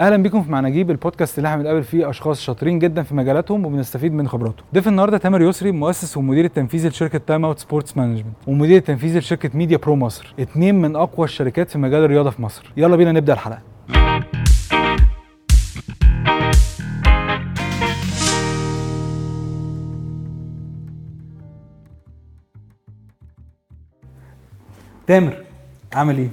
أهلا بيكم في مع نجيب البودكاست اللي إحنا بنقابل فيه أشخاص شاطرين جدا في مجالاتهم وبنستفيد من خبراتهم. ضيف النهارده تامر يسري مؤسس ومدير التنفيذي لشركة Time Out Sports Management ومدير التنفيذي لشركة Media Pro مصر اتنين من أقوى الشركات في مجال الرياضة في مصر. يلا بينا نبدأ الحلقة. تامر عامل إيه؟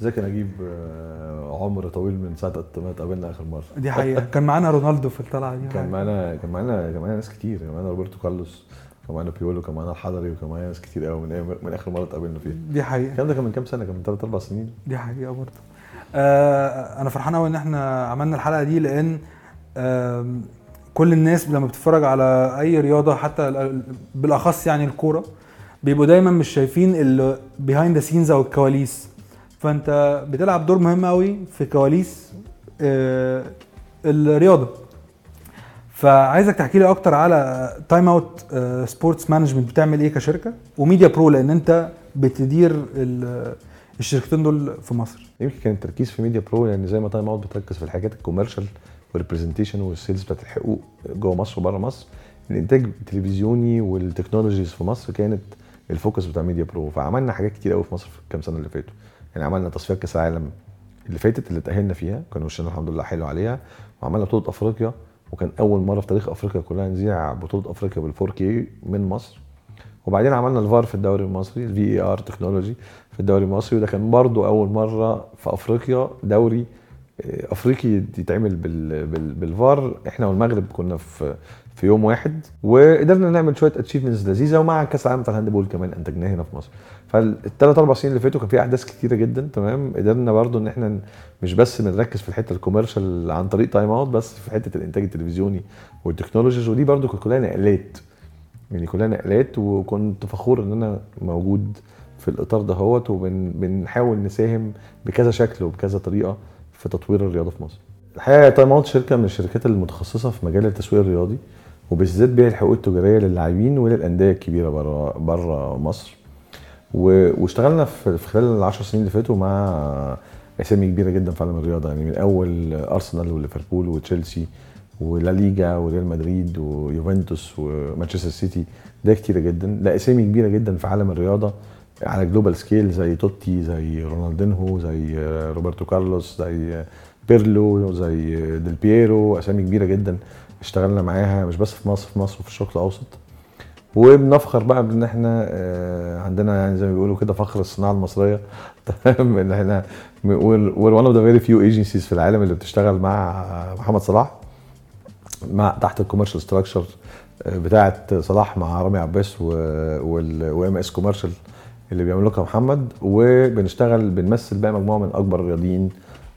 ازيك يا نجيب آه، عمر طويل من ساعة ما اتقابلنا آخر مرة؟ دي حقيقة. كان معانا رونالدو في الطلعة دي. كان معانا كان معانا كان معانا ناس كتير. كان معانا روبرتو كارلوس كان معانا بيولو كان معانا الحضري وكان معانا ناس كتير قوي من من آخر مرة اتقابلنا فيها. دي حقيقة. الكلام ده كان من كام سنة؟ كان من ثلاث أربع سنين. دي حقيقة برضه. آه أنا فرحان قوي إن إحنا عملنا الحلقة دي لأن آه كل الناس لما بتتفرج على أي رياضة حتى ال- بالأخص يعني الكورة بيبقوا دايما مش شايفين ال behind the scenes أو الكواليس. فانت بتلعب دور مهم قوي في كواليس آه الرياضة. فعايزك تحكي لي أكتر على Time Out Sports Management بتعمل إيه كشركة و Media Pro لأن أنت بتدير ال- الشركتين دول في مصر. يمكن كان التركيز في Media Pro لأن زي ما Time Out بتركز في الحاجات ال commercial وال representation وال sales بتاعت الحقوق جوه مصر وبره مصر. الإنتاج التلفزيوني وال technologies في مصر كانت ال focus بتاع Media Pro فعملنا حاجات كتير قوي في مصر في الكام سنة اللي فاتوا. يعني عملنا تصفيات كأس العالم اللي فاتت اللي تأهلنا فيها كان وشنا الحمد لله حلو عليها وعملنا بطولة أفريقيا وكان أول مرة في تاريخ أفريقيا كلها نذيع بطولة أفريقيا بال 4K من مصر. وبعدين عملنا الفار في الدوري المصري ال VAR technology في الدوري المصري وده كان برضو أول مرة في أفريقيا دوري آه، أفريقي يتعمل بال بال بالفار. إحنا والمغرب كنا في في يوم واحد وقدرنا نعمل شوية achievements لذيذة ومع كأس العالم بتاع ال handball كمان أنتجناه هنا في مصر. فالثلاث أربع سنين اللي فاتوا كان في أحداث كتيرة جدا تمام؟ قدرنا برضو إن إحنا مش بس بنركز في الحتة ال commercial عن طريق Time Out بس في حتة الإنتاج التلفزيوني وال technologies ودي برضو كانت كلها نقلات. يعني كلها نقلات وكنت فخور إن أنا موجود في الإطار دهوت وبنحاول نساهم بكذا شكل وبكذا طريقة في تطوير الرياضة في مصر. الحقيقة Time Out شركة من الشركات المتخصصة في مجال التسويق الرياضي. وبالذات بيع الحقوق التجارية للاعبين وللأندية الكبيرة بره بره مصر. واشتغلنا في خلال العشر سنين اللي فاتوا مع أسامي كبيرة جدا في عالم الرياضة. يعني من أول أرسنال وليفربول وتشيلسي ولا ليجا وريال مدريد ويوفنتوس ومانشستر سيتي. ده كتيرة جدا. لا أسامي كبيرة جدا في عالم الرياضة على global scale زي توتي زي رونالدينهو زي روبرتو كارلوس زي بيرلو زي ديل بييرو أسامي كبيرة جدا. اشتغلنا معاها مش بس في مصر في مصر وفي الشرق الأوسط. وبنفخر بقى بإن إحنا آه، عندنا يعني زي ما بيقولوا كده فخر الصناعة المصرية. تمام إن إحنا we're one of the very few agencies في العالم اللي بتشتغل مع محمد صلاح مع تحت ال commercial structure بتاعه صلاح مع رامي عباس و MS Commercial اللي بيعملوها محمد. وبنشتغل بنمثل بقى مجموعة من أكبر الرياضيين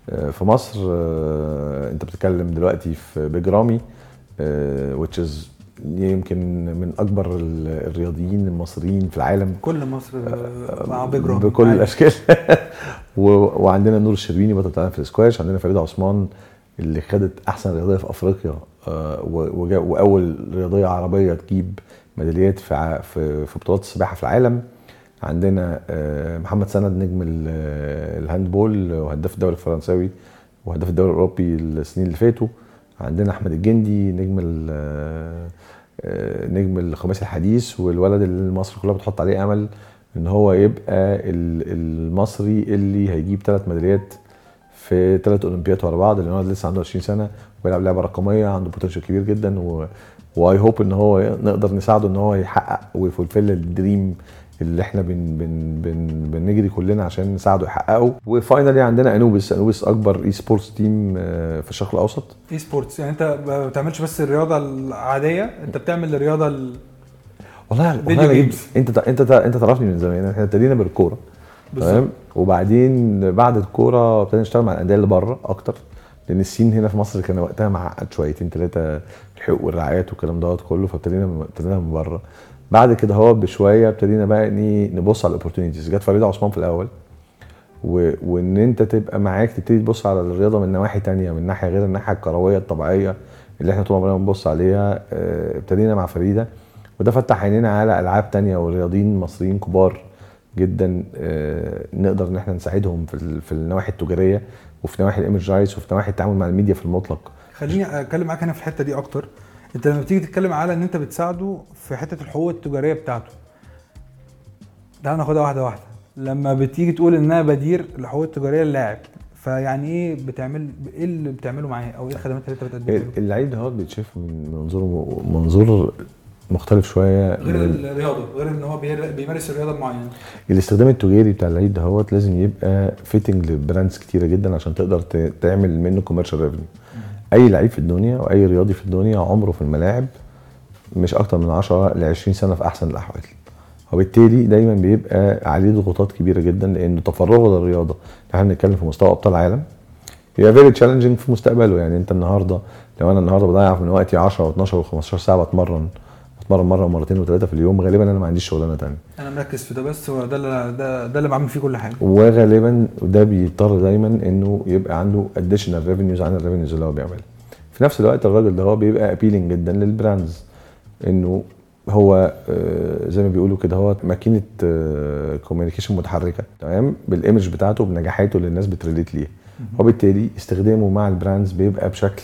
آه، في مصر. آه، أنت بتتكلم دلوقتي في بيج رامي which is يمكن من أكبر ال- الرياضيين المصريين في العالم كل مصر مع بيج رام بكل الأشكال. وعندنا نور الشربيني بطل العالم في الاسكواش عندنا فريده عثمان اللي خدت أحسن رياضية في أفريقيا آه،. وأول رياضية عربية تجيب ميداليات في. في... في بطولات السباحة في العالم عندنا آه، محمد سند نجم ال- آه، الهاندبول وهداف الدوري الفرنساوي وهداف الدوري الأوروبي السنين اللي فاتوا عندنا أحمد الجندي نجم آه، نجم الخماسي الحديث والولد اللي مصر كلها بتحط عليه أمل إن هو يبقى ال- المصري اللي هيجيب ثلاث ميداليات في ثلاث أولمبيات ورا بعض لأن هو لسه عنده 20 سنة ويلعب لعبة رقمية عنده potential كبير جدا و I hope إن هو نقدر نساعده إن هو يحقق وي fulfill ال dream اللي إحنا بن بن بن بنجري كلنا عشان نساعده يحققه. و finally عندنا Anubis Anubis أكبر esports team في الشرق الأوسط. esports يعني أنت ما بتعملش بس الرياضة العادية أنت بتعمل الرياضة ال... والله والله أنا games. أنت أنت أنت تعرفني من زمان. إحنا ابتدينا بالكورة. تمام؟ وبعدين بعد الكورة ابتدينا نشتغل مع الأندية اللي بره أكتر. لأن السين هنا في مصر كان وقتها معقد شويتين ثلاثة الحقوق والرعايات والكلام دوت كله فابتدينا ابتدينا من بره. بعد كده هو بشوية ابتدينا بقى إيه نبص على الاوبورتونيتيز جت فريده عثمان في الأول. و... وإن أنت تبقى معاك تبتدي تبص على الرياضة من نواحي تانية من ناحية غير الناحيه الكروية الطبيعية اللي إحنا طول عمرنا بنبص عليها. آه، ابتدينا مع فريدة. وده فتح عينينا على ألعاب تانية ورياضيين مصريين كبار جدا. آه، نقدر إن إحنا نساعدهم في في النواحي التجارية وفي نواحي ال image rights وفي نواحي التعامل مع الميديا في المطلق. خليني أتكلم معاك هنا في الحتة دي أكتر. انت لما بتيجي تتكلم على ان انت بتساعده في حتة الحقوق التجارية بتاعته تعال ناخدها واحدة واحدة. لما بتيجي تقول ان أنا بدير الحقوق التجارية للاعب فيعني إيه بتعمل إيه اللي بتعمله معاه أو إيه الخدمات اللي انت بتقدمها له؟ اللعيب ده بيتشاف من منظور منظور مختلف شوية غير من الرياضة غير ان هو بيمارس الرياضة المعينه الاستخدام التجاري بتاع اللعيب ده هو لازم يبقى fitting ل brands كتيرة جدا عشان تقدر تعمل منه commercial revenue أي لعيب في الدنيا وأي رياضي في الدنيا عمره في الملاعب مش أكتر من 10 ل 20 سنة في أحسن الأحوال. وبالتالي دايما بيبقى عليه ضغوطات كبيرة جدا لأنه تفرغه للرياضة. إحنا بنتكلم في مستوى أبطال عالم. هي very challenging في مستقبله. يعني أنت النهارده لو أنا النهارده بضيع من وقتي 10 و12 و15 ساعة بتمرن بتمرن مرة ومرتين وثلاثه في اليوم غالبا أنا ما عنديش شغلانة ثانية أنا مركز في ده بس هو ده اللي ده, ده اللي بعمل فيه كل حاجة. وغالبا ده بيضطر دايما إنه يبقى عنده additional revenues عن ال revenues اللي هو بيعملها. في نفس الوقت الراجل ده هو بيبقى appealing جدا لل brands إنه هو آه، زي ما بيقولوا كده هو ماكينة communication متحركة تمام؟ بال image بتاعته بنجاحاته اللي الناس بت relate ليه. وبالتالي استخدامه مع ال brands بيبقى بشكل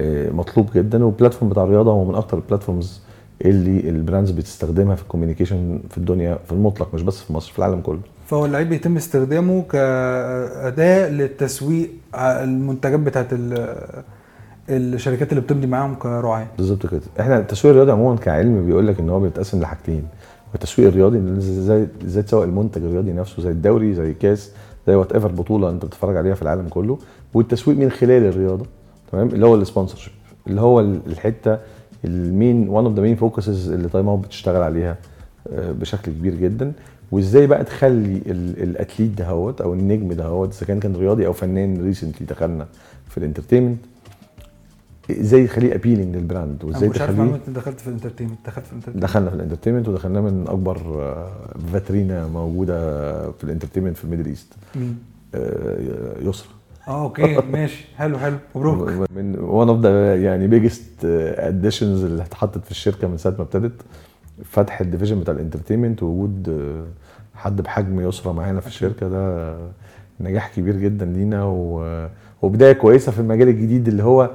آه، مطلوب جدا وال platform بتاع الرياضة هو من أكتر ال platforms اللي ال brands بتستخدمها في ال communication في الدنيا في المطلق مش بس في مصر في العالم كله؟ فهو اللعيب بيتم استخدامه كأداة للتسويق المنتجات بتاعت ال- الشركات اللي بتمضي معاهم كراعي بالظبط كده. إحنا التسويق الرياضي عموما كعلم بيقول لك إن هو بيتقسم لحاجتين. والتسويق الرياضي إن إزاي تسوق المنتج الرياضي نفسه زي الدوري زي كاس زي whatever بطولة أنت بتتفرج عليها في العالم كله. والتسويق من خلال الرياضة تمام؟ اللي هو ال sponsorship اللي هو ال- الحتة ال main one of the main focuses اللي Time Out بتشتغل عليها آه، بشكل كبير جدا. وإزاي بقى تخلي ال- ال athlete دهوت أو النجم دهوت إذا كان كان رياضي أو فنان recently دخلنا في ال entertainment إزاي تخليه appealing لل brand وإزاي مش عارف تخليه انت دخلت في ال entertainment دخلت في ال entertainment دخلنا في ال entertainment ودخلناه من أكبر آه، فاترينا موجودة في ال entertainment في ال Middle East مين؟ آه، يسرا آه okay ماشي. حلو حلو. مبروك. من one of the يعني biggest additions اللي اتحطت في الشركة من ساعة ما ابتدت فتح ال division بتاع ال entertainment ووجود حد بحجم يسرا معانا في الشركة ده نجاح كبير جدا لينا و- وبداية كويسة في المجال الجديد اللي هو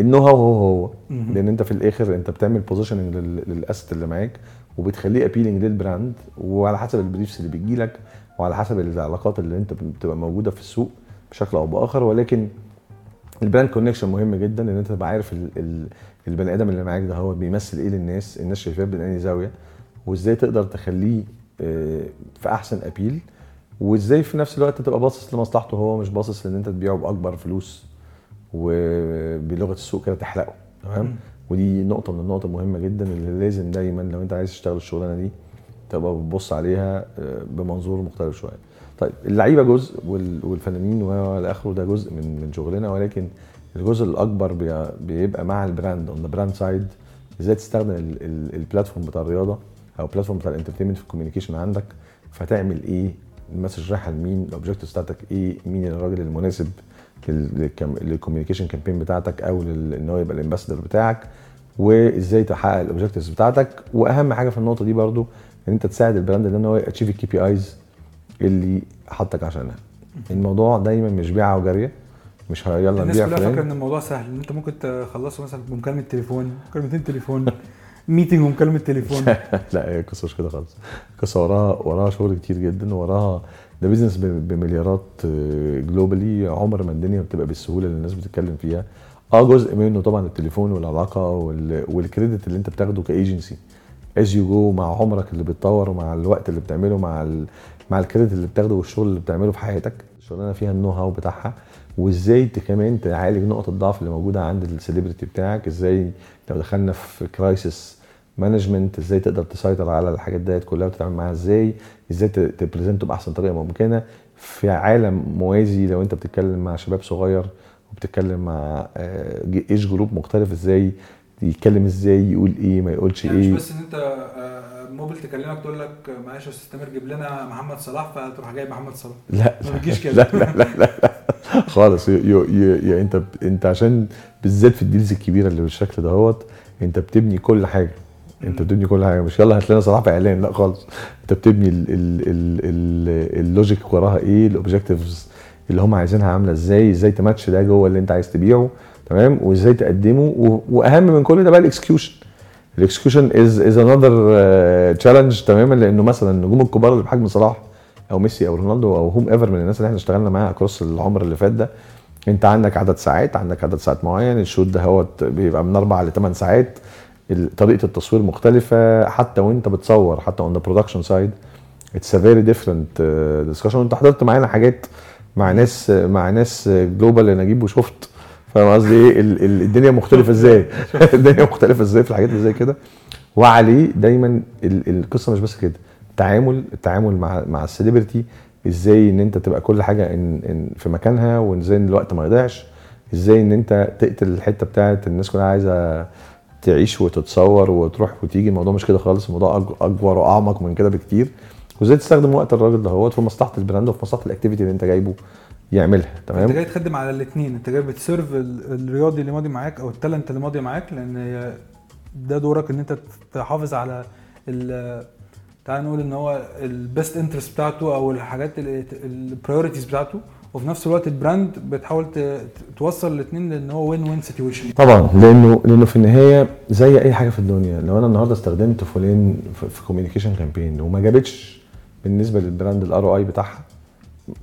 ال know-how هو هو. لأن أنت في الآخر أنت بتعمل positioning لل asset اللي معاك وبتخليه appealing لل brand وعلى حسب ال briefs اللي بيجي لك وعلى حسب العلاقات اللي أنت بتبقى موجودة في السوق. بشكل أو بآخر ولكن ال brand connection مهم جدا ان أنت تبقى عارف ال ال البني آدم اللي معاك ده هو بيمثل إيه للناس الناس شايفاه من انهي زاوية وإزاي تقدر تخليه آه، في أحسن appeal وإزاي في نفس الوقت تبقى باصص لمصلحته هو مش باصص ان أنت تبيعه بأكبر فلوس وبلغة السوق كده تحرقه. تمام. ودي نقطة من النقط المهمة جدا اللي لازم دايما لو أنت عايز تشتغل الشغلانة دي تبقى بتبص عليها آه، بمنظور مختلف شوية. طيب اللعيبة جزء وال- والفنانين والى اخره ده جزء من من شغلنا ولكن الجزء الأكبر بي- بيبقى مع ال brand on the brand side إزاي تستخدم ال- ال- ال platform بتاع الرياضة أو ال platform بتاع ال entertainment في ال communication عندك؟ فتعمل إيه؟ ال message رايحه لمين؟ ال objective بتاعتك إيه؟ مين الراجل المناسب لل communication campaign بتاعتك أو إن هو يبقى ال ambassador بتاعك؟ وإزاي تحقق ال objectives بتاعتك؟ وأهم حاجة في النقطة دي برضو إن أنت تساعد ال brand إن هو ي achieve ال KPIs اللي حطك عشانها. الموضوع دايما مش بيعة وجاريه مش يلا الناس نبيع كلها فاكرة إن الموضوع سهل إن أنت ممكن تخلصه مثلا بمكالمة تليفون مكالمتين تليفون meeting ومكالمة تليفون. لا هي قصة مش كده خالص. قصة وراها وراها شغل كتير جدا وراها ده business بمليارات globally عمر ما الدنيا بتبقى بالسهولة اللي الناس بتتكلم فيها. آه جزء منه طبعا التليفون والعلاقة وال- وال credit اللي أنت بتاخده ك agency as you go مع عمرك اللي بتطور ومع الوقت اللي بتعمله مع. مع ال credit اللي بتاخده والشغل اللي بتعمله في حياتك الشغلانة فيها ال know-how بتاعها وازاي كمان تعالج نقط الضعف اللي موجودة عند ال celebrity بتاعك إزاي لو دخلنا في crisis management إزاي تقدر تسيطر على الحاجات ديت كلها وتتعامل معاها إزاي إزاي ت- ت present ه بأحسن طريقة ممكنة. في عالم موازي لو انت بتتكلم مع شباب صغير وبتتكلم مع age group مختلف إزاي يتكلم إزاي يقول إيه ما يقولش يعني مش إيه. بس إن انت Mobil تكلمك تقول لك معلش يا أستاذ تامر جيب لنا محمد صلاح فتروح جايب محمد صلاح. لا. ما بتجيش كده. لا لا لا لا, لا. خالص. you you you you انت انت عشان بالذات في ال deals الكبيرة اللي بالشكل دهوت انت بتبني كل حاجة. انت بتبني كل حاجة. مش يلا هات لنا صلاح في إعلان. لا خالص. انت بتبني ال- ال- ال- ال- logic وراها إيه ال objectives اللي هم عايزينها عاملة إزاي إزاي تماتش ده جوه اللي انت عايز تبيعه تمام؟ وإزاي تقدمه وأهم من كل ده بقى ال execution ال execution is is another challenge تماما لأنه مثلا النجوم الكبار اللي بحجم صلاح أو ميسي أو رونالدو أو whomever من الناس اللي إحنا اشتغلنا معاها across العمر اللي فات ده أنت عندك عدد ساعات عندك عدد ساعات معين ال shoot ده هو بيبقى من أربع لثمان ساعات طريقة التصوير مختلفة حتى وأنت بتصور حتى on the production side it's a very different discussion وأنت حضرت معانا حاجات مع ناس مع ناس global أنا نجيب وشفت. فاهم قصدي إيه؟ ال- ال- الدنيا مختلفة إزاي؟ الدنيا مختلفة إزاي في الحاجات اللي زي كده؟ وعليه دايما ال- القصة مش بس كده. التعامل التعامل مع مع ال celebrity إزاي إن أنت تبقى كل حاجة إن إن في مكانها وإزاي إن الوقت ما يضيعش إزاي إن أنت تقتل الحتة بتاعت الناس كلها عايزة تعيش وتتصور وتروح وتيجي. الموضوع مش كده خالص الموضوع أكبر وأعمق من كده بكتير. وإزاي تستخدم وقت الراجل دهوت في مصلحة ال brand وفي مصلحة ال activity اللي أنت جايبه. يعملها انت تمام جاي تخدم على الاثنين انت جاي بت serve ال- الرياضي اللي ماضي معاك أو ال talent اللي ماضي معاك لأن ده دورك ان انت تحافظ على ال تعال نقول ان هو ال best interest بتاعته أو الحاجات ال priorities بتاعته وفي نفس الوقت ال brand بتحاول توصل الاثنين لأن هو win-win situation طبعا لأنه لأنه في النهاية زي أي حاجة في الدنيا لو أنا النهارده استخدمت فلان في communication campaign وما جابتش بالنسبة لل brand ال ROI بتاعها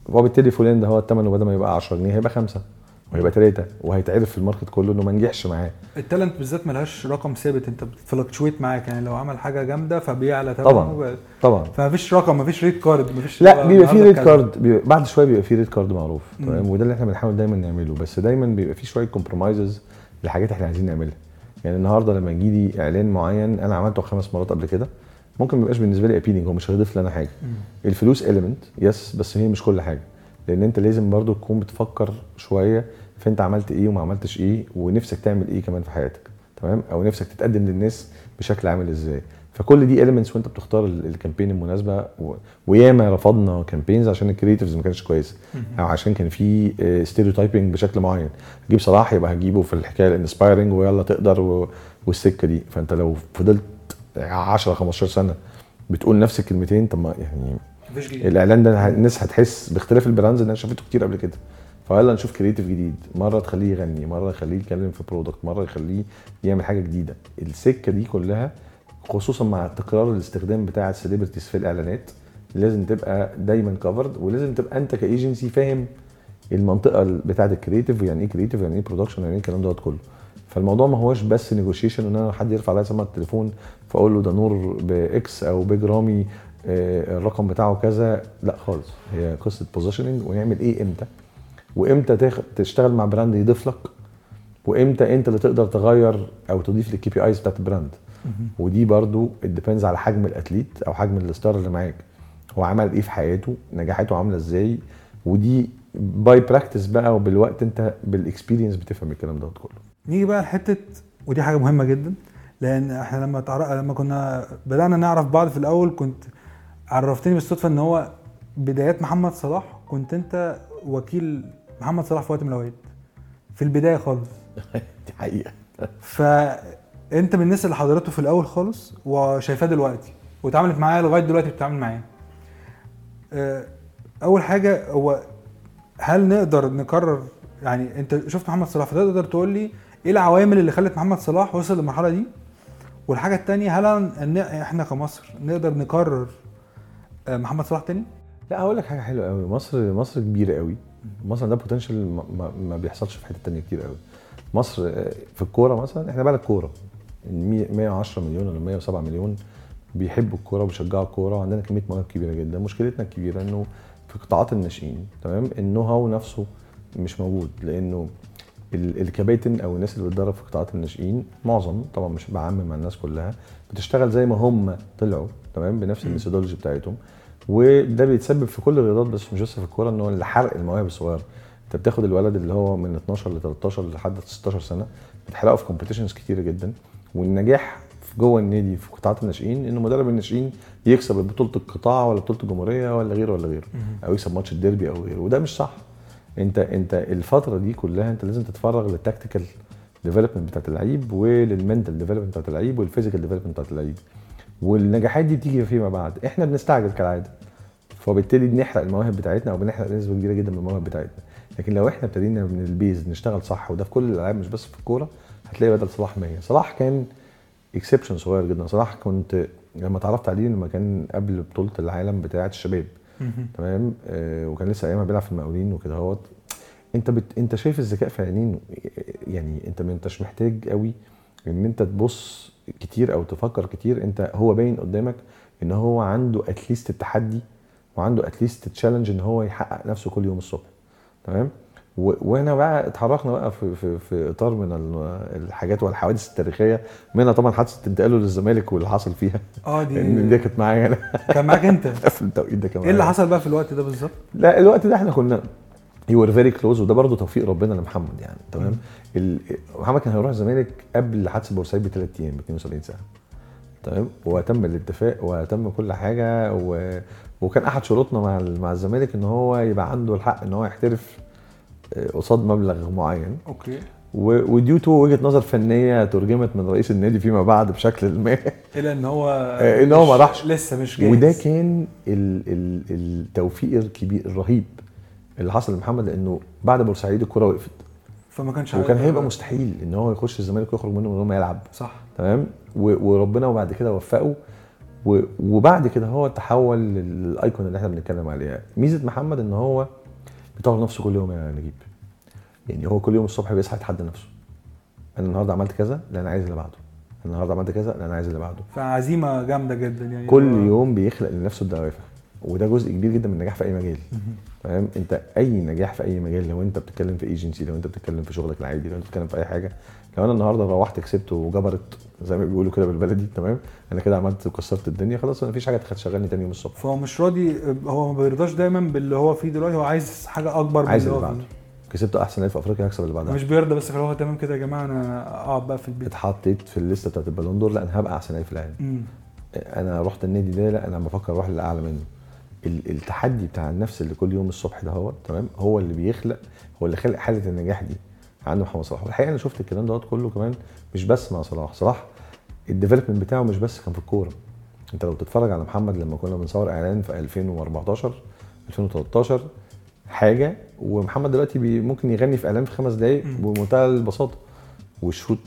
وبالتالي فلان ده هو الثمن بدل ما يبقى 10 جنيه هيبقى خمسة وهيبقى ثلاثة وهيتعرف في ال market كله إنه ما نجحش معاه ال talent بالذات ملهاش رقم ثابت أنت بت fluctuate معاك يعني لو عمل حاجة جامدة فبيعلى تمامه طبعاً. وب- طبعا فمفيش رقم مفيش rate card مفيش لا بيبقى في rate. card بيبقى بعد شوية بيبقى في rate card معروف. تمام وده اللي إحنا بنحاول دايما نعمله بس دايما بيبقى في شوية compromises لحاجات إحنا عايزين نعملها يعني النهارده لما يجي لي إعلان معين أنا عملته خمس مرات قبل كده ممكن ما يبقاش بالنسبة لي appealing هو مش هيضيف لي أنا حاجة. مم. الفلوس element yes بس هي مش كل حاجة. لأن أنت لازم برضو تكون بتفكر شوية في أنت عملت إيه وما عملتش إيه ونفسك تعمل إيه كمان في حياتك. تمام؟ أو نفسك تتقدم للناس بشكل عامل إزاي. فكل دي elements وأنت بتختار ال- campaign المناسبة. و... وياما رفضنا campaigns عشان ال creatives ما كانتش كويسة. أو عشان كان في stereotyping بشكل معين. هجيب صلاح يبقى هجيبه في الحكاية ال inspiring ويلا تقدر و... والسكة دي. فأنت لو فضلت 10 15 سنة. بتقول نفس الكلمتين. طب ما يعني الإعلان ده الناس هتحس باختلاف ال brands اللي أنا شافته كتير قبل كده. فيلا نشوف creative جديد. مرة تخليه يغني مرة تخليه يتكلم في product مرة يخليه يعمل حاجة جديدة. السكة دي كلها خصوصا مع تكرار الاستخدام بتاع ال celebrities في الإعلانات لازم تبقى دايما كفرد ولازم تبقى أنت كايجنسي فاهم المنطقة بتاعه ال creative ويعني إيه creative يعني إيه production يعني إيه الكلام دوت كله. فالموضوع ما هوش بس نيجوشيشن إن أنا حد يرفع عليا سماعة التليفون فأقول له ده نور باكس أو بيج رامي آه، الرقم بتاعه كذا لا خالص. هي قصة positioning ونعمل إيه إمتى؟ وإمتى تشتغل مع brand يضيف لك؟ وإمتى أنت اللي تقدر تغير أو تضيف لل KPIs بتاعت ال brand؟ ودي برضو depends على حجم ال athlete أو حجم ال star اللي معاك. هو عمل إيه في حياته؟ نجاحاته عاملة إزاي؟ ودي by practice بقى وبالوقت أنت بال experience بتفهم الكلام دوت كله. نيجي بقى لحتة ودي حاجة مهمة جدا لأن إحنا لما تعرف لما كنا بدأنا نعرف بعض في الأول كنت عرفتني بالصدفة إن هو بدايات محمد صلاح كنت أنت وكيل محمد صلاح في وقت من الأوقات. في البداية خالص. دي حقيقة. فانت من الناس اللي حضرته في الأول خالص وشايفاه دلوقتي واتعاملت معاه لغاية دلوقتي بتتعامل معاه. آه، أول حاجة هو هل نقدر نكرر يعني أنت شفت محمد صلاح فتقدر تقول لي إيه العوامل اللي خلت محمد صلاح وصل للمرحلة دي؟ والحاجة التانية هل إحنا كمصر نقدر نكرر آه، محمد صلاح تاني؟ لا هقول لك حاجة حلوة قوي مصر مصر كبيرة قوي مصر ده بوتنشال ما, ما- بيحصلش في حتة تانية كتير قوي مصر آه، في الكورة مثلا إحنا بلد كورة. المية- 110 مليون ولا 107 مليون بيحبوا الكورة وبيشجعوا الكورة وعندنا كمية مواهب كبيرة جدا. مشكلتنا الكبيرة إنه في قطاعات الناشئين تمام؟ النو هاو نفسه مش موجود لأنه الكباتن أو الناس اللي بتدرب في قطاعات الناشئين معظم طبعا مش بعمم مع الناس كلها بتشتغل زي ما هم طلعوا تمام؟ بنفس ال methodology بتاعتهم. وده بيتسبب في كل الرياضات بس مش بس في الكورة إن هو اللي حرق المواهب الصغيره أنت بتاخد الولد اللي هو من 12 ل 13 لحد 16 سنة بتحرقه في competitions كتيرة جدا. والنجاح في جوه النادي في قطاعات الناشئين ان مدرب الناشئين يكسب بطولة القطاع ولا بطولة الجمهورية ولا غيره ولا غيره. أو يكسب ماتش الديربي أو غيره. وده مش صح. انت انت الفترة دي كلها انت لازم تتفرغ لل tactical development بتاعت اللعيب ولل mental development بتاعت اللعيب وال physical development بتاعت اللعيب. والنجاحات دي بتيجي فيما بعد. إحنا بنستعجل كالعادة. فبالتالي بنحرق المواهب بتاعتنا أو بنحرق نسبة كبيرة جدا من المواهب بتاعتنا. لكن لو إحنا ابتدينا من ال base نشتغل صح وده في كل الألعاب مش بس في الكورة هتلاقي بدل صلاح 100 صلاح كان exception صغير جدا. صلاح كنت لما اتعرفت عليه لما كان قبل بطولة العالم بتاعة الشباب. تمام؟ آه وكان لسه أيامها بيلعب في المقاولين وكده أهوت. أنت بت... أنت شايف الذكاء في عينين يعني أنت ما أنتش محتاج قوي إن أنت تبص كتير أو تفكر كتير. أنت هو باين قدامك إن هو عنده اتليست التحدي وعنده اتليست تشالنج إن هو يحقق نفسه كل يوم الصبح. تمام؟ وهنا بقى اتحركنا بقى في في, في اطار من ال- الحاجات والحوادث التاريخية منها طبعا حادثة انتقاله للزمالك واللي حصل فيها. آه لأن دي دي كانت معايا. أنا كان معاك أنت. في التوقيت ده كمان إيه اللي حصل بقى في الوقت ده بالظبط؟ لا الوقت ده إحنا كنا we are very close وده برضه توفيق ربنا لمحمد يعني تمام؟ محمد كان هيروح الزمالك قبل حادثة بورسعيد بثلاث أيام ب 72 ساعة. تمام؟ وتم الاتفاق وتم كل حاجة و... وكان أحد شروطنا مع مع الزمالك إن هو يبقى عنده الحق إن هو يحترف قصاد مبلغ معين. okay. وديو تو وجهة نظر فنية ترجمت من رئيس النادي فيما بعد بشكل ما. إلى إن هو آه، إن هو ما راحش. لسه مش جاهز. وده كان ال ال التوفيق الكبير الرهيب اللي حصل لمحمد لأنه بعد بورسعيد الكوره وقفت. فما كانش وكان هيبقى مستحيل إن هو يخش الزمالك ويخرج منه من غير ما يلعب. صح. تمام؟ وربنا وبعد كده وفقه. وبعد كده هو تحول للأيكون اللي إحنا بنتكلم عليها. ميزة محمد إن هو بيطور نفسه كل يوم يا نجيب. يعني هو كل يوم الصبح بيصحى يتحدى نفسه. أنا النهارده عملت كذا لا أنا عايز اللي بعده. أنا النهارده عملت كذا لا أنا عايز اللي بعده. فعزيمة جامدة جدا يعني. كل هو- يوم بيخلق لنفسه الدوافع. وده جزء كبير جدا من النجاح في أي مجال. فاهم أنت أي نجاح في أي مجال لو أنت بتتكلم في ايجنسي لو أنت بتتكلم في شغلك العادي لو أنت بتتكلم في أي حاجة لو أنا النهارده روحت كسبت وجبرت زي ما بيقولوا كده بالبلدي تمام؟ أنا كده عملت وكسرت الدنيا خلاص ما فيش حاجة تشغلني تاني يوم الصبح. فهو مش راضي هو ما بيرضاش دايما باللي هو فيه دلوقتي هو عايز حاجة أكبر من عايز اللي بعده. كسبت أحسن نادي في أفريقيا هكسب اللي بعدها. مش بيرضى بس هو تمام كده يا جماعة أنا أقعد بقى في البيت. اتحطيت في الليستة بتاعت البالون دور لا أنا هبقى أحسن نادي في العالم. أنا رحت النادي ده لأ أنا بفكر أروح للأعلى منه. ال- التحدي بتاع النفس اللي كل يوم الصبح ده هو تمام؟ هو اللي بيخلق هو اللي خلق حالة النجاح دي. عند محمد صلاح. والحقيقة أنا شفت الكلام دوت كله كمان مش بس مع صلاح. صلاح ال development بتاعه مش بس كان في الكورة. أنت لو تتفرج على محمد لما كنا بنصور إعلان في 2014 2013 حاجة ومحمد دلوقتي ممكن يغني في إعلان في خمس دقايق بمنتهى البساطة. وال shoot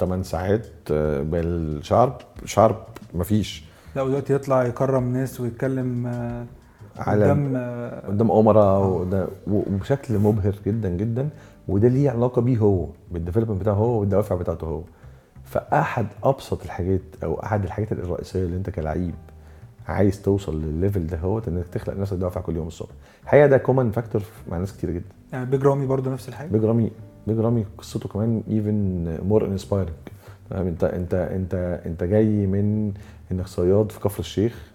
8 ساعات آه، بالشارب شارب مفيش. لا ودلوقتي يطلع يكرم ناس ويتكلم آه، على قدام آه، قدام امراء وبشكل مبهر جدا جدا. وده ليه علاقة بيه هو بال development بتاعه هو والدوافع بتاعته هو. فأحد أبسط الحاجات أو أحد الحاجات الرئيسية اللي أنت كلعيب عايز توصل للل level ده هو إنك تخلق لنفسك دوافع كل يوم الصبح. الحقيقة ده common factor مع ناس كتير جدا. يعني بيج رامي برضه نفس الحاجة. بيج رامي بيج رامي قصته كمان even more inspiring أنت أنت أنت أنت جاي من إنك صياد في كفر الشيخ.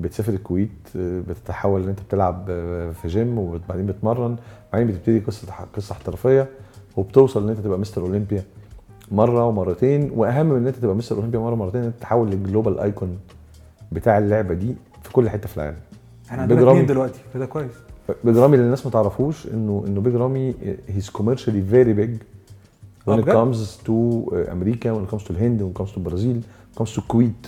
بتسافر الكويت آه، بتتحول إن أنت بتلعب آه، في جيم وبعدين بتمرن بعدين بتبتدي قصة قصة احترافية وبتوصل إن أنت تبقى مستر أولمبيا مرة ومرتين وأهم من إن أنت تبقى مستر أولمبيا مرة ومرتين إن أنت تتحول لل global icon بتاع اللعبة دي في كل حتة في العالم. إحنا عندنا اتنين دلوقتي فده كويس. بيج رامي اللي الناس ما تعرفوش إنه إنه بيج رامي he's commercially very big when آه it comes to أمريكا when it comes to الهند when it comes to البرازيل when it comes to الكويت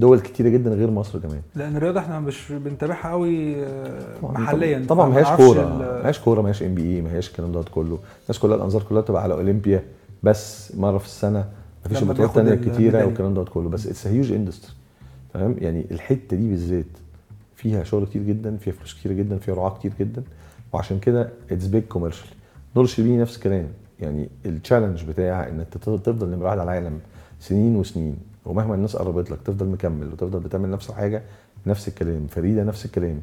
دول كتيرة جدا غير مصر كمان. لأن الرياضة إحنا مش بنتابعها قوي آه، محليا طبعا ما هياش كورة ما هياش كورة ما هياش NBA ما هياش الكلام دوت كله. الناس كلها الأنظار كلها بتبقى على أولمبيا بس مرة في السنة. مفيش لما بطولات تانية كتيرة. والكلام دوت كله. بس it's huge industry تمام؟ يعني الحتة دي بالذات فيها شغل كتير جدا فيها فلوس كتير جدا فيها رعاة كتير جدا. وعشان كده it's big commercial نور شربيني نفس الكلام. يعني ال challenge بتاع إنك تفضل نمره واحد على العالم سنين وسنين. ومهما الناس قربت لك تفضل مكمل وتفضل بتعمل نفس الحاجة نفس الكلام فريدة نفس الكلام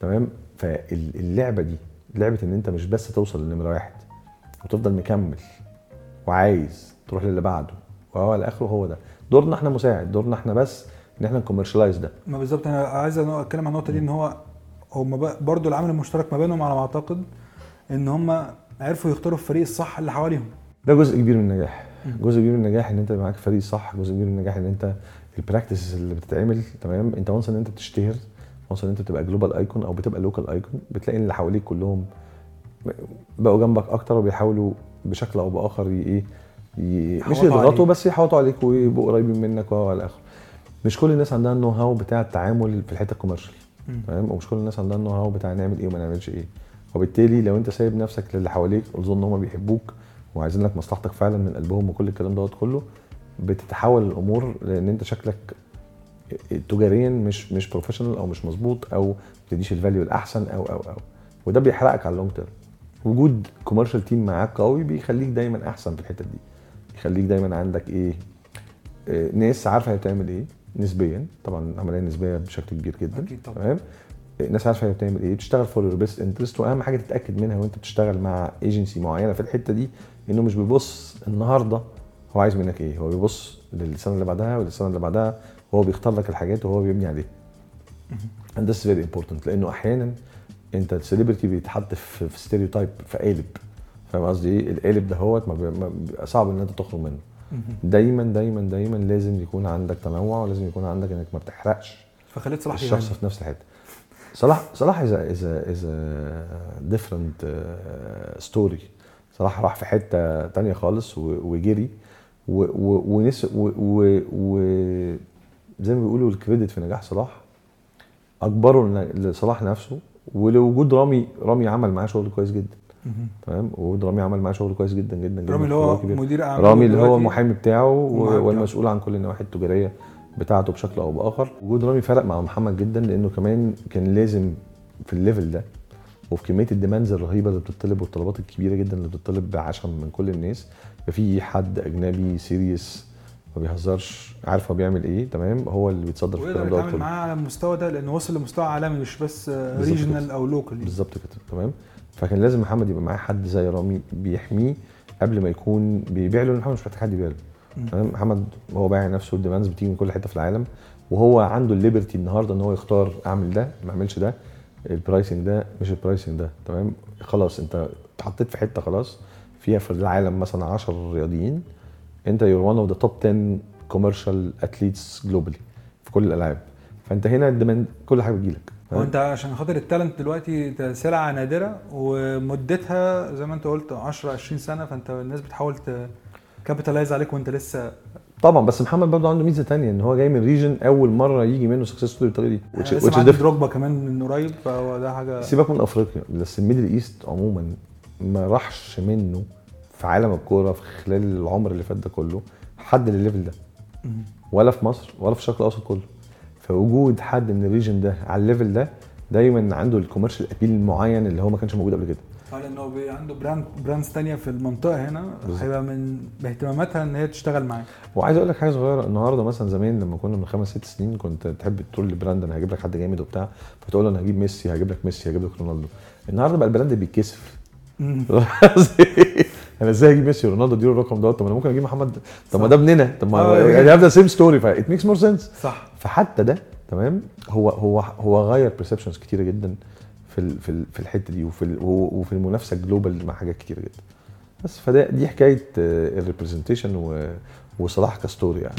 تمام؟ فاللعبة دي لعبة إن أنت مش بس توصل لنمرة واحد وتفضل مكمل وعايز تروح للي بعده. وهو على آخره هو ده. دورنا إحنا مساعد دورنا إحنا بس إن إحنا نكوميرشلايز ده. ما بالظبط أنا عايز أنا أتكلم عن النقطة دي إن هو هم برضه العامل المشترك ما بينهم على ما أعتقد إن هم عرفوا يختاروا الفريق الصح اللي حواليهم. ده جزء كبير من النجاح. جزء كبير من النجاح إن أنت معاك فريق صح جزء كبير من النجاح إن أنت ال practice اللي بتتعمل تمام أنت once إن أنت بتشتهر و once إن أنت بتبقى global icon أو بتبقى local icon بتلاقي إن اللي حواليك كلهم بقوا جنبك أكتر وبيحاولوا بشكل أو بآخر إيه. مش يضغطوا. بس يحوطوا عليك ويبقوا قريبين منك والى اخره مش كل الناس عندها ال know-how بتاع التعامل في الحتة ال commercial. تمام ومش كل الناس عندها ال know-how بتاع نعمل إيه وما نعملش إيه وبالتالي لو أنت سايب نفسك للي حواليك وتظن ان هم بيحبوك وعايزين لك مصلحتك فعلا من قلبهم وكل الكلام دوت كله بتتحول الأمور لأن أنت شكلك تجاريا مش مش professional أو مش مظبوط أو ما بتديش ال value الأحسن أو أو أو. وده بيحرقك على ال long term وجود commercial team معاك قوي بيخليك دايما أحسن في الحتة دي. يخليك دايما عندك إيه؟ آه، ناس عارفة هي بتعمل إيه نسبيا. طبعا عملية نسبية بشكل كبير جدا. تمام؟ آه، ناس عارفة هي بتعمل إيه. بتشتغل for your best interest وأهم حاجة تتأكد منها وأنت بتشتغل مع ايجنسي معينة في الحتة دي إنه مش بيبص النهارده هو عايز منك إيه. هو بيبص للسنة اللي بعدها وللسنة اللي بعدها وهو بيختار لك الحاجات وهو بيبني عليها. this is very important لأنه أحيانا أنت ال celebrity بيتحط في في stereotype في قالب. فاهم قصدي إيه؟ القالب ده هو بيبقى صعب إن أنت تخرج منه. دايما دايما دايما لازم يكون عندك تنوع ولازم يكون عندك إنك ما بتحرقش. فخليت صلاح الشخص. في نفس الحتة. صلاح صلاح is is is different story صلاح راح في حتة تانية خالص وجري ونس و- و- و- زي ما بيقولوا ال credit في نجاح صلاح أجبره لن- لصلاح نفسه ولوجود رامي رامي عمل معاه شغل كويس جدا. تمام وجود رامي عمل معاه شغل كويس جدا جدا جدا رامي اللي هو. مدير أعمال رامي اللي هو المحامي بتاعه. والمسؤول عن كل النواحي التجارية بتاعته بشكل أو بآخر. وجود رامي فرق مع محمد جدا لأنه كمان كان لازم في ال level ده وفي كمية ال demands الرهيبة اللي بتطلب والطلبات الكبيرة جدا اللي بتطلب بعشم من كل الناس. يبقى في حد أجنبي serious ما بيهزرش عارف هو بيعمل إيه تمام؟ هو اللي بيتصدر في ويقدر الكلام ده كله معاه على المستوى ده لأنه وصل لمستوى عالمي مش بس regional. أو local بالظبط كده تمام؟ فكان لازم محمد يبقى معاه حد زي رامي بيحميه قبل ما يكون بيبيع له محمد مش محتاج حد يبيع له. تمام محمد هو بايع نفسه ال demands بتيجي من كل حتة في العالم وهو عنده ال liberty النهارده إن هو يختار أعمل ده ما أعملش ده ال pricing ده مش ال pricing ده تمام؟ خلاص أنت اتحطيت في حتة خلاص. فيها في العالم مثلا 10 رياضيين أنت you're one of the top 10 commercial athletes globally في كل الألعاب. فأنت هنا ال demand كل حاجة بتجيلك هو أنت عشان خاطر ال talent دلوقتي سلعه نادرة ومدتها زي ما أنت قلت 10 20 سنة فأنت الناس بتحاول capitalize عليك وانت لسه طبعا بس محمد برضه عنده ميزة تانية إن هو جاي من region أول مرة يجي منه success story بالطريقة دي is معدي different. دروجبا كمان من قريب فهو ده حاجة سيبك من أفريقيا بس ال Middle East عموما ما راحش منه في عالم الكورة في خلال العمر اللي فات ده كله حد للل level ده. ولا في مصر ولا في الشرق الأوسط كله فوجود حد من ال region ده على ال level ده دايما عنده ال commercial appeal المعين اللي هو ما كانش موجود قبل كده آه لأنه بي- عنده brand brands تانية في المنطقة هنا. هيبقى من باهتماماتها إن هي تشتغل معاك. وعايز أقول لك حاجة صغيرة. النهارده مثلا زمان لما كنا من خمس ست سنين كنت تحب تقول لل brand أنا هجيب لك حد جامد وبتاع فتقول له أنا هجيب ميسي هجيب لك ميسي هجيب لك رونالدو. النهارده بقى ال brand بيتكسف. أنا إزاي أجيب ميسي ورونالدو؟ اديله الرقم دوت. طب أنا ممكن أجيب محمد؟ طب ما. ده ابننا. طب ما آه، يعني the same story ف it makes more sense صح. فحتى ده تمام هو هو هو غير perceptions كتيرة جدا. في في في الحتة دي وفي وفي المنافسة global مع حاجات كتيره جدا. بس فده دي حكاية ال representation وصلاح ك story يعني.